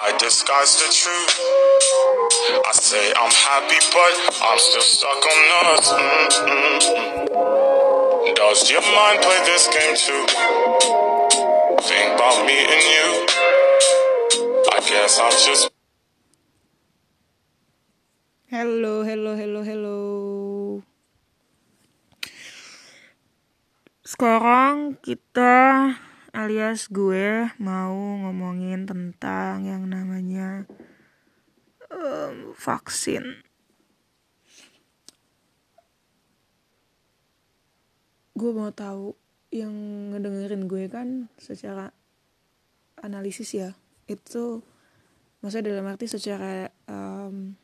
I disguise the truth. I say I'm happy, but I'm still stuck on us. Mm-mm-mm. Does your mind play this game too? Think about me and you. I guess I'm just. Hello, hello, hello, hello. Sekarang kita alias gue mau ngomongin tentang yang namanya em, vaksin. Gue mau tahu yang ngedengerin gue kan secara analisis ya itu maksudnya dalam arti secara em,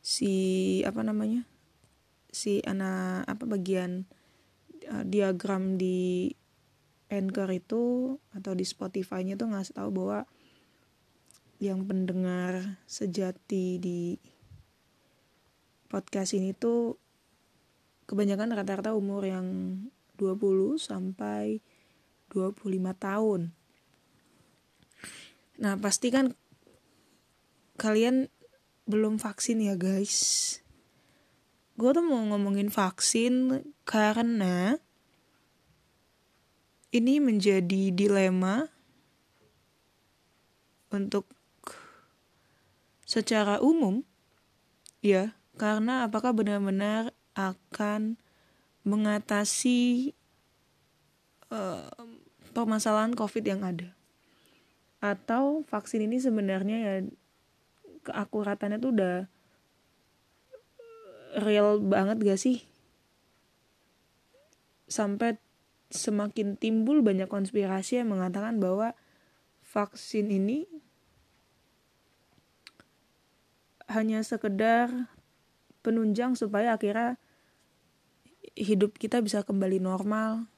si apa namanya si anak apa bagian uh, diagram di Anchor itu atau di Spotify-nya tuh ngasih tahu bahwa yang pendengar sejati di podcast ini tuh kebanyakan rata-rata umur yang 20 sampai 25 tahun. Nah, pasti kan kalian belum vaksin ya guys gue tuh mau ngomongin vaksin karena ini menjadi dilema untuk secara umum ya karena apakah benar-benar akan mengatasi eh, permasalahan covid yang ada? Atau vaksin ini sebenarnya ya keakuratannya tuh udah real banget gak sih? Sampai semakin timbul banyak konspirasi yang mengatakan bahwa vaksin ini hanya sekedar penunjang supaya akhirnya hidup kita bisa kembali normal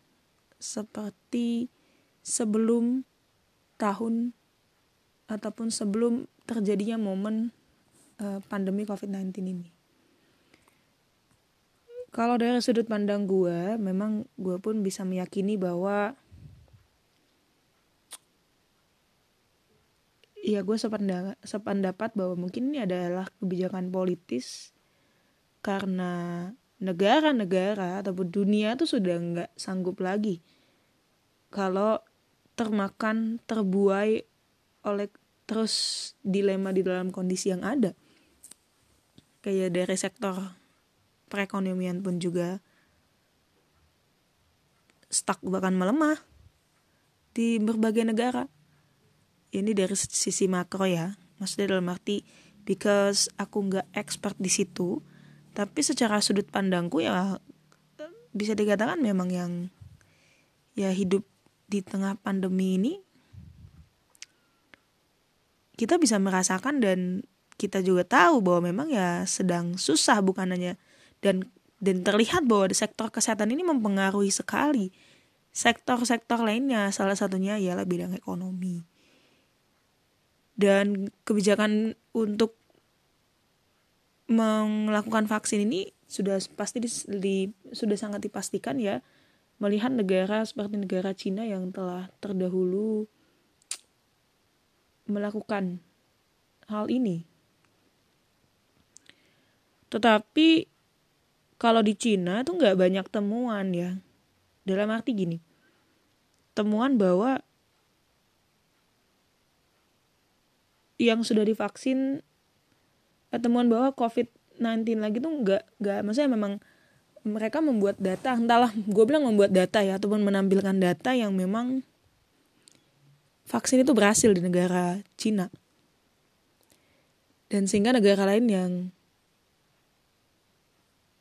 seperti sebelum tahun ataupun sebelum terjadinya momen uh, pandemi COVID-19 ini. Kalau dari sudut pandang gue, memang gue pun bisa meyakini bahwa ya gue sependapat, bahwa mungkin ini adalah kebijakan politis karena negara-negara ataupun dunia tuh sudah nggak sanggup lagi kalau termakan terbuai oleh terus dilema di dalam kondisi yang ada. Kayak dari sektor perekonomian pun juga stuck bahkan melemah di berbagai negara. Ini dari sisi makro ya. Maksudnya dalam arti because aku nggak expert di situ tapi secara sudut pandangku ya bisa dikatakan memang yang ya hidup di tengah pandemi ini kita bisa merasakan dan kita juga tahu bahwa memang ya sedang susah bukan hanya dan dan terlihat bahwa sektor kesehatan ini mempengaruhi sekali. Sektor-sektor lainnya salah satunya ialah bidang ekonomi. Dan kebijakan untuk melakukan vaksin ini sudah pasti di, di sudah sangat dipastikan ya. Melihat negara seperti negara Cina yang telah terdahulu melakukan hal ini. Tetapi kalau di Cina tuh nggak banyak temuan ya. Dalam arti gini, temuan bahwa yang sudah divaksin, eh, temuan bahwa COVID-19 lagi tuh nggak nggak, maksudnya memang mereka membuat data, entahlah, gue bilang membuat data ya, ataupun menampilkan data yang memang vaksin itu berhasil di negara Cina. Dan sehingga negara lain yang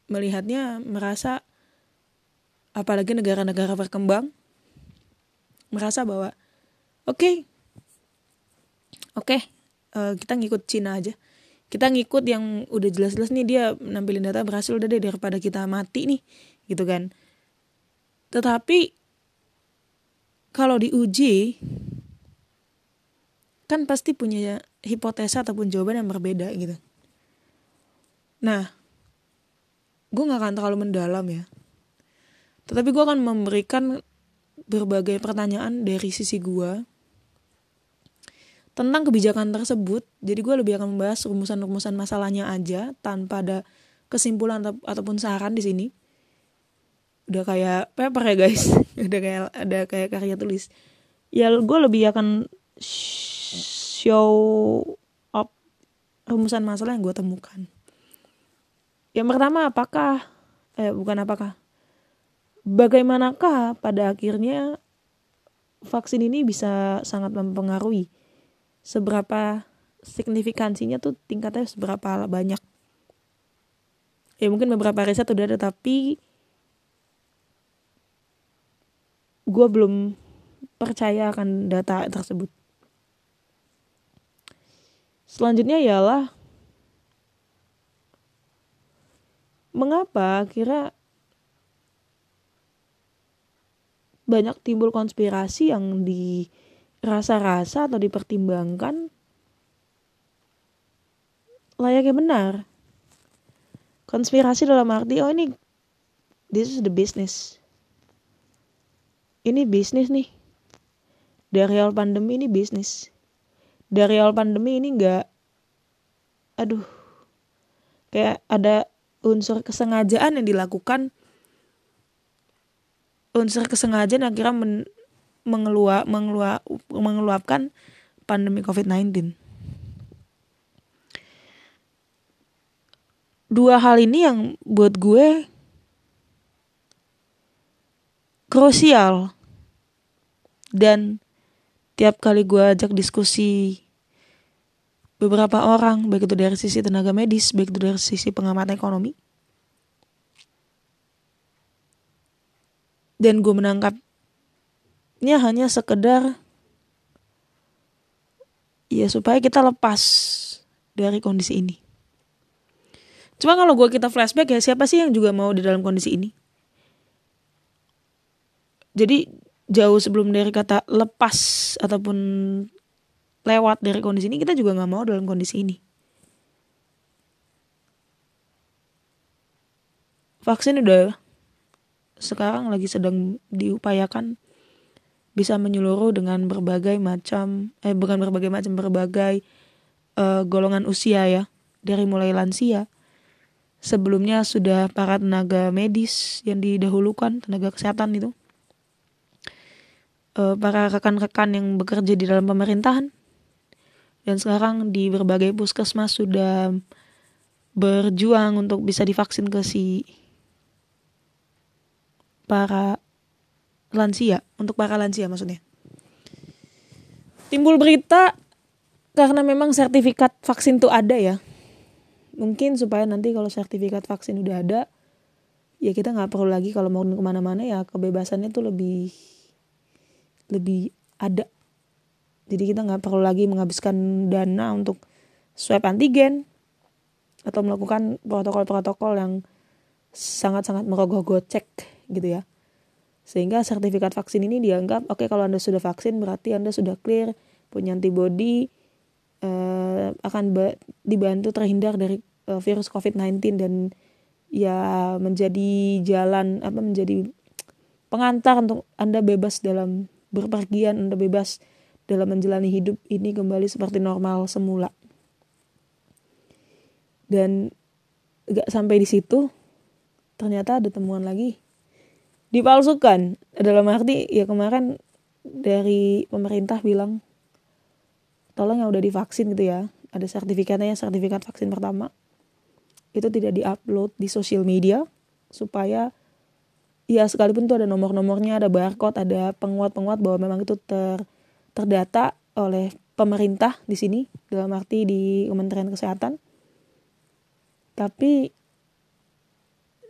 melihatnya merasa apalagi negara-negara berkembang merasa bahwa oke okay, oke okay, uh, kita ngikut Cina aja. Kita ngikut yang udah jelas-jelas nih dia nampilin data berhasil udah deh daripada kita mati nih gitu kan. Tetapi kalau diuji kan pasti punya hipotesa ataupun jawaban yang berbeda gitu. Nah gue gak akan terlalu mendalam ya tetapi gue akan memberikan berbagai pertanyaan dari sisi gue tentang kebijakan tersebut. Jadi gue lebih akan membahas rumusan-rumusan masalahnya aja tanpa ada kesimpulan atau, ataupun saran di sini. Udah kayak paper ya guys, udah kayak ada kayak karya tulis. Ya gue lebih akan show up rumusan masalah yang gue temukan. Yang pertama apakah eh bukan apakah bagaimanakah pada akhirnya vaksin ini bisa sangat mempengaruhi seberapa signifikansinya tuh tingkatnya seberapa banyak? Ya mungkin beberapa riset udah ada tapi gue belum percaya akan data tersebut. Selanjutnya ialah mengapa kira banyak timbul konspirasi yang di rasa-rasa atau dipertimbangkan layaknya benar. Konspirasi dalam arti, oh ini, this is the business. Ini bisnis nih. Dari awal pandemi ini bisnis. Dari awal pandemi ini nggak, aduh, kayak ada unsur kesengajaan yang dilakukan unsur kesengajaan akhirnya men, mengeluap, mengeluap, mengeluapkan pandemi COVID-19. Dua hal ini yang buat gue krusial dan tiap kali gue ajak diskusi beberapa orang baik itu dari sisi tenaga medis baik itu dari sisi pengamat ekonomi dan gue menangkap ini hanya sekedar ya supaya kita lepas dari kondisi ini. Cuma kalau gue kita flashback ya siapa sih yang juga mau di dalam kondisi ini? Jadi jauh sebelum dari kata lepas ataupun lewat dari kondisi ini kita juga nggak mau dalam kondisi ini. Vaksin udah sekarang lagi sedang diupayakan bisa menyeluruh dengan berbagai macam eh bukan berbagai macam berbagai uh, golongan usia ya dari mulai lansia. Sebelumnya sudah para tenaga medis yang didahulukan tenaga kesehatan itu. Uh, para rekan-rekan yang bekerja di dalam pemerintahan dan sekarang di berbagai puskesmas sudah berjuang untuk bisa divaksin ke si para lansia, untuk para lansia maksudnya. Timbul berita karena memang sertifikat vaksin tuh ada ya. Mungkin supaya nanti kalau sertifikat vaksin udah ada, ya kita nggak perlu lagi kalau mau ke mana-mana ya kebebasannya tuh lebih lebih ada. Jadi kita nggak perlu lagi menghabiskan dana untuk swab antigen atau melakukan protokol-protokol yang sangat-sangat merogoh gocek gitu ya. Sehingga sertifikat vaksin ini dianggap oke okay, kalau anda sudah vaksin berarti anda sudah clear punya antibody uh, akan dibantu terhindar dari uh, virus COVID-19 dan ya menjadi jalan apa menjadi pengantar untuk anda bebas dalam berpergian anda bebas dalam menjalani hidup ini kembali seperti normal semula. Dan gak sampai di situ ternyata ada temuan lagi. Dipalsukan dalam arti ya kemarin dari pemerintah bilang tolong yang udah divaksin gitu ya. Ada sertifikatnya sertifikat vaksin pertama. Itu tidak diupload di sosial media supaya ya sekalipun tuh ada nomor-nomornya ada barcode ada penguat-penguat bahwa memang itu ter terdata oleh pemerintah di sini dalam arti di Kementerian Kesehatan tapi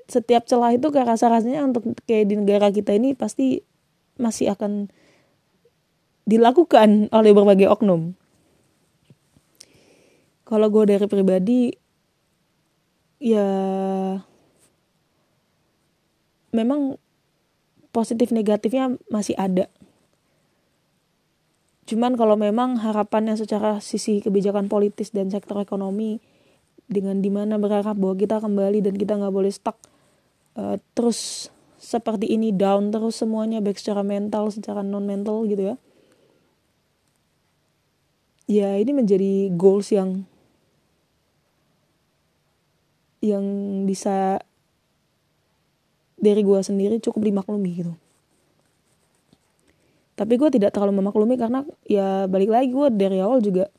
setiap celah itu kayak rasa-rasanya untuk kayak di negara kita ini pasti masih akan dilakukan oleh berbagai oknum. Kalau gue dari pribadi, ya memang positif negatifnya masih ada. Cuman kalau memang harapannya secara sisi kebijakan politis dan sektor ekonomi dengan di mana berharap bahwa kita kembali dan kita nggak boleh stuck uh, terus seperti ini down terus semuanya baik secara mental secara non mental gitu ya. Ya ini menjadi goals yang yang bisa dari gue sendiri cukup dimaklumi gitu tapi gue tidak terlalu memaklumi karena ya balik lagi gue dari awal juga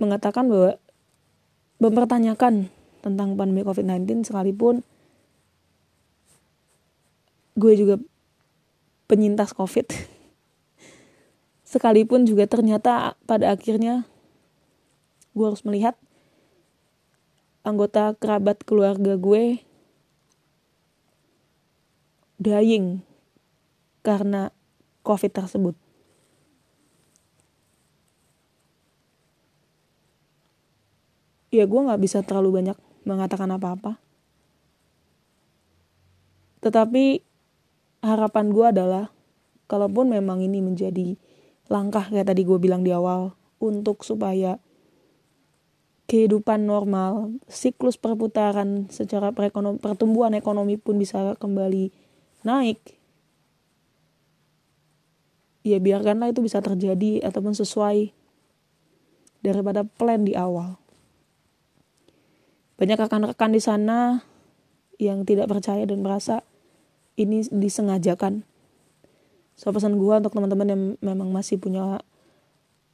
mengatakan bahwa mempertanyakan tentang pandemi COVID-19 sekalipun gue juga penyintas COVID. Sekalipun juga ternyata pada akhirnya gue harus melihat anggota kerabat keluarga gue dying karena COVID tersebut. Ya gue gak bisa terlalu banyak mengatakan apa-apa. Tetapi harapan gue adalah kalaupun memang ini menjadi langkah kayak tadi gue bilang di awal untuk supaya kehidupan normal, siklus perputaran secara perekonom pertumbuhan ekonomi pun bisa kembali naik. Ya biarkanlah itu bisa terjadi ataupun sesuai daripada plan di awal. Banyak rekan-rekan di sana yang tidak percaya dan merasa ini disengajakan. So pesan gue untuk teman-teman yang memang masih punya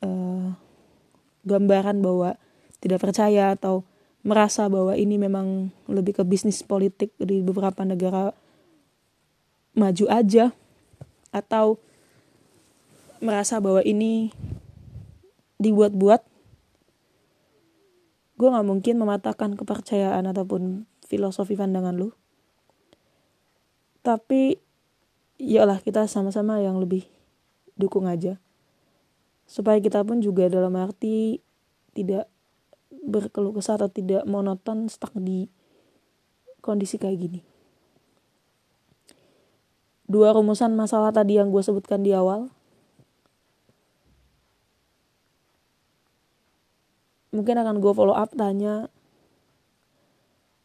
uh, gambaran bahwa tidak percaya atau merasa bahwa ini memang lebih ke bisnis politik di beberapa negara maju aja atau merasa bahwa ini dibuat-buat gue gak mungkin mematahkan kepercayaan ataupun filosofi pandangan lu. Tapi yalah kita sama-sama yang lebih dukung aja. Supaya kita pun juga dalam arti tidak berkeluh kesah atau tidak monoton stuck di kondisi kayak gini. Dua rumusan masalah tadi yang gue sebutkan di awal mungkin akan gue follow up tanya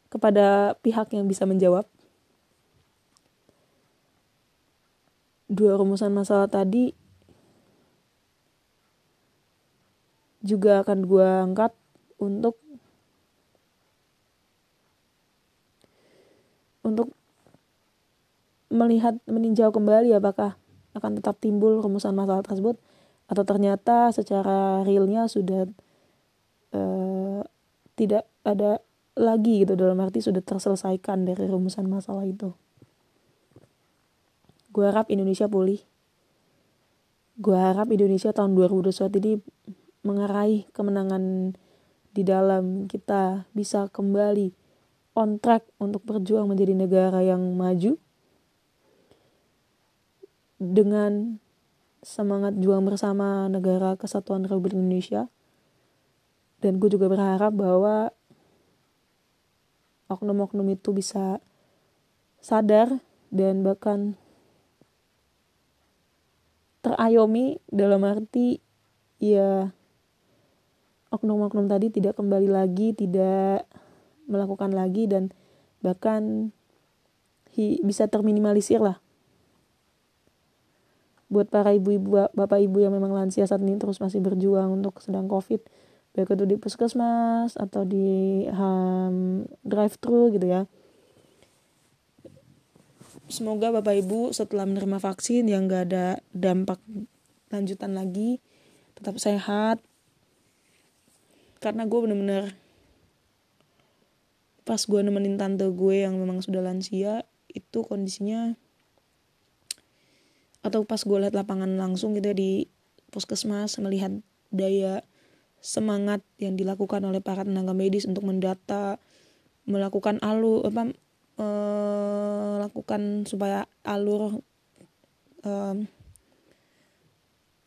kepada pihak yang bisa menjawab. Dua rumusan masalah tadi juga akan gue angkat untuk untuk melihat meninjau kembali apakah akan tetap timbul rumusan masalah tersebut atau ternyata secara realnya sudah uh, tidak ada lagi gitu dalam arti sudah terselesaikan dari rumusan masalah itu. Gue harap Indonesia pulih. Gue harap Indonesia tahun 2021 ini mengeraih kemenangan di dalam kita bisa kembali on track untuk berjuang menjadi negara yang maju dengan semangat juang bersama negara kesatuan Republik Indonesia dan gue juga berharap bahwa oknum-oknum itu bisa sadar dan bahkan terayomi dalam arti ya oknum-oknum tadi tidak kembali lagi tidak melakukan lagi dan bahkan hi, bisa terminimalisir lah. Buat para ibu-ibu bapak ibu yang memang lansia saat ini terus masih berjuang untuk sedang covid baik itu di puskesmas atau di um, drive thru gitu ya. Semoga bapak ibu setelah menerima vaksin yang gak ada dampak lanjutan lagi tetap sehat. Karena gue bener-bener pas gue nemenin tante gue yang memang sudah lansia itu kondisinya atau pas gue lihat lapangan langsung gitu ya di puskesmas melihat daya semangat yang dilakukan oleh para tenaga medis untuk mendata melakukan alur apa melakukan supaya alur um,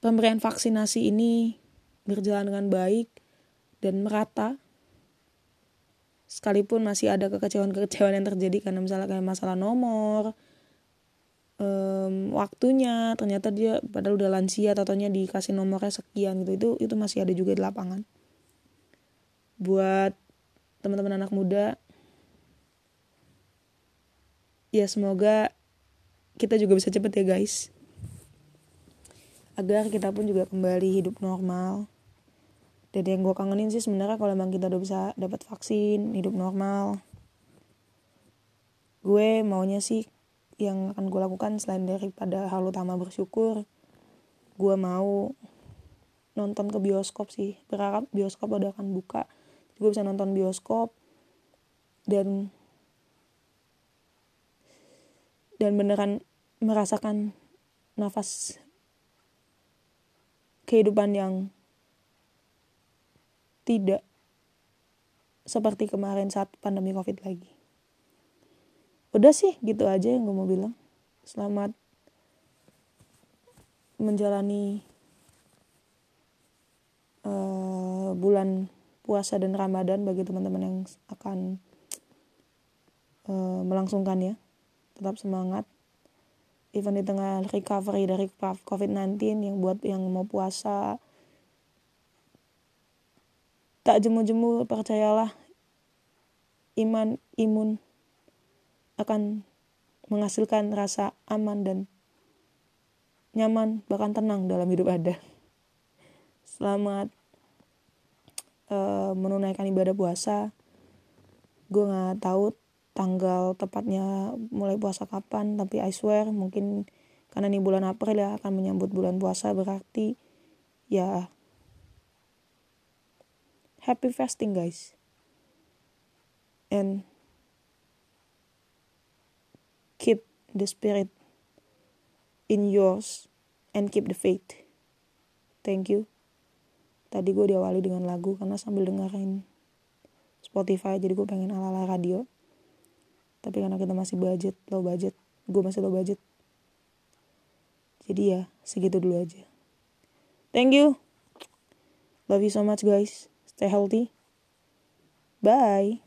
pemberian vaksinasi ini berjalan dengan baik dan merata. Sekalipun masih ada kekecewaan-kekecewaan yang terjadi karena misalnya masalah nomor um, waktunya ternyata dia padahal udah lansia tatonya dikasih nomornya sekian gitu. Itu itu masih ada juga di lapangan. Buat teman-teman anak muda ya semoga kita juga bisa cepet ya guys. Agar kita pun juga kembali hidup normal. Dan yang gue kangenin sih sebenarnya kalau emang kita udah bisa dapat vaksin hidup normal. Gue maunya sih yang akan gue lakukan selain daripada hal utama bersyukur gue mau nonton ke bioskop sih. Berharap bioskop udah akan buka. Gue bisa nonton bioskop dan dan beneran merasakan nafas kehidupan yang tidak seperti kemarin saat pandemi covid lagi udah sih gitu aja yang gue mau bilang selamat menjalani uh, bulan puasa dan Ramadan bagi teman-teman yang akan uh, melangsungkan ya. Tetap semangat. Even di tengah recovery dari COVID-19 yang buat yang mau puasa tak jemu-jemu percayalah iman imun akan menghasilkan rasa aman dan nyaman bahkan tenang dalam hidup ada selamat uh, menunaikan ibadah puasa. Gue nggak tahu tanggal tepatnya mulai puasa kapan tapi I swear mungkin karena ini bulan April ya akan menyambut bulan puasa berarti ya happy fasting guys. And keep the spirit in yours and keep the faith. Thank you. Tadi gue diawali dengan lagu karena sambil dengerin Spotify jadi gue pengen ala-ala radio. Tapi karena kita masih budget, low budget, gue masih low budget. Jadi ya segitu dulu aja. Thank you. Love you so much guys. Stay healthy. Bye.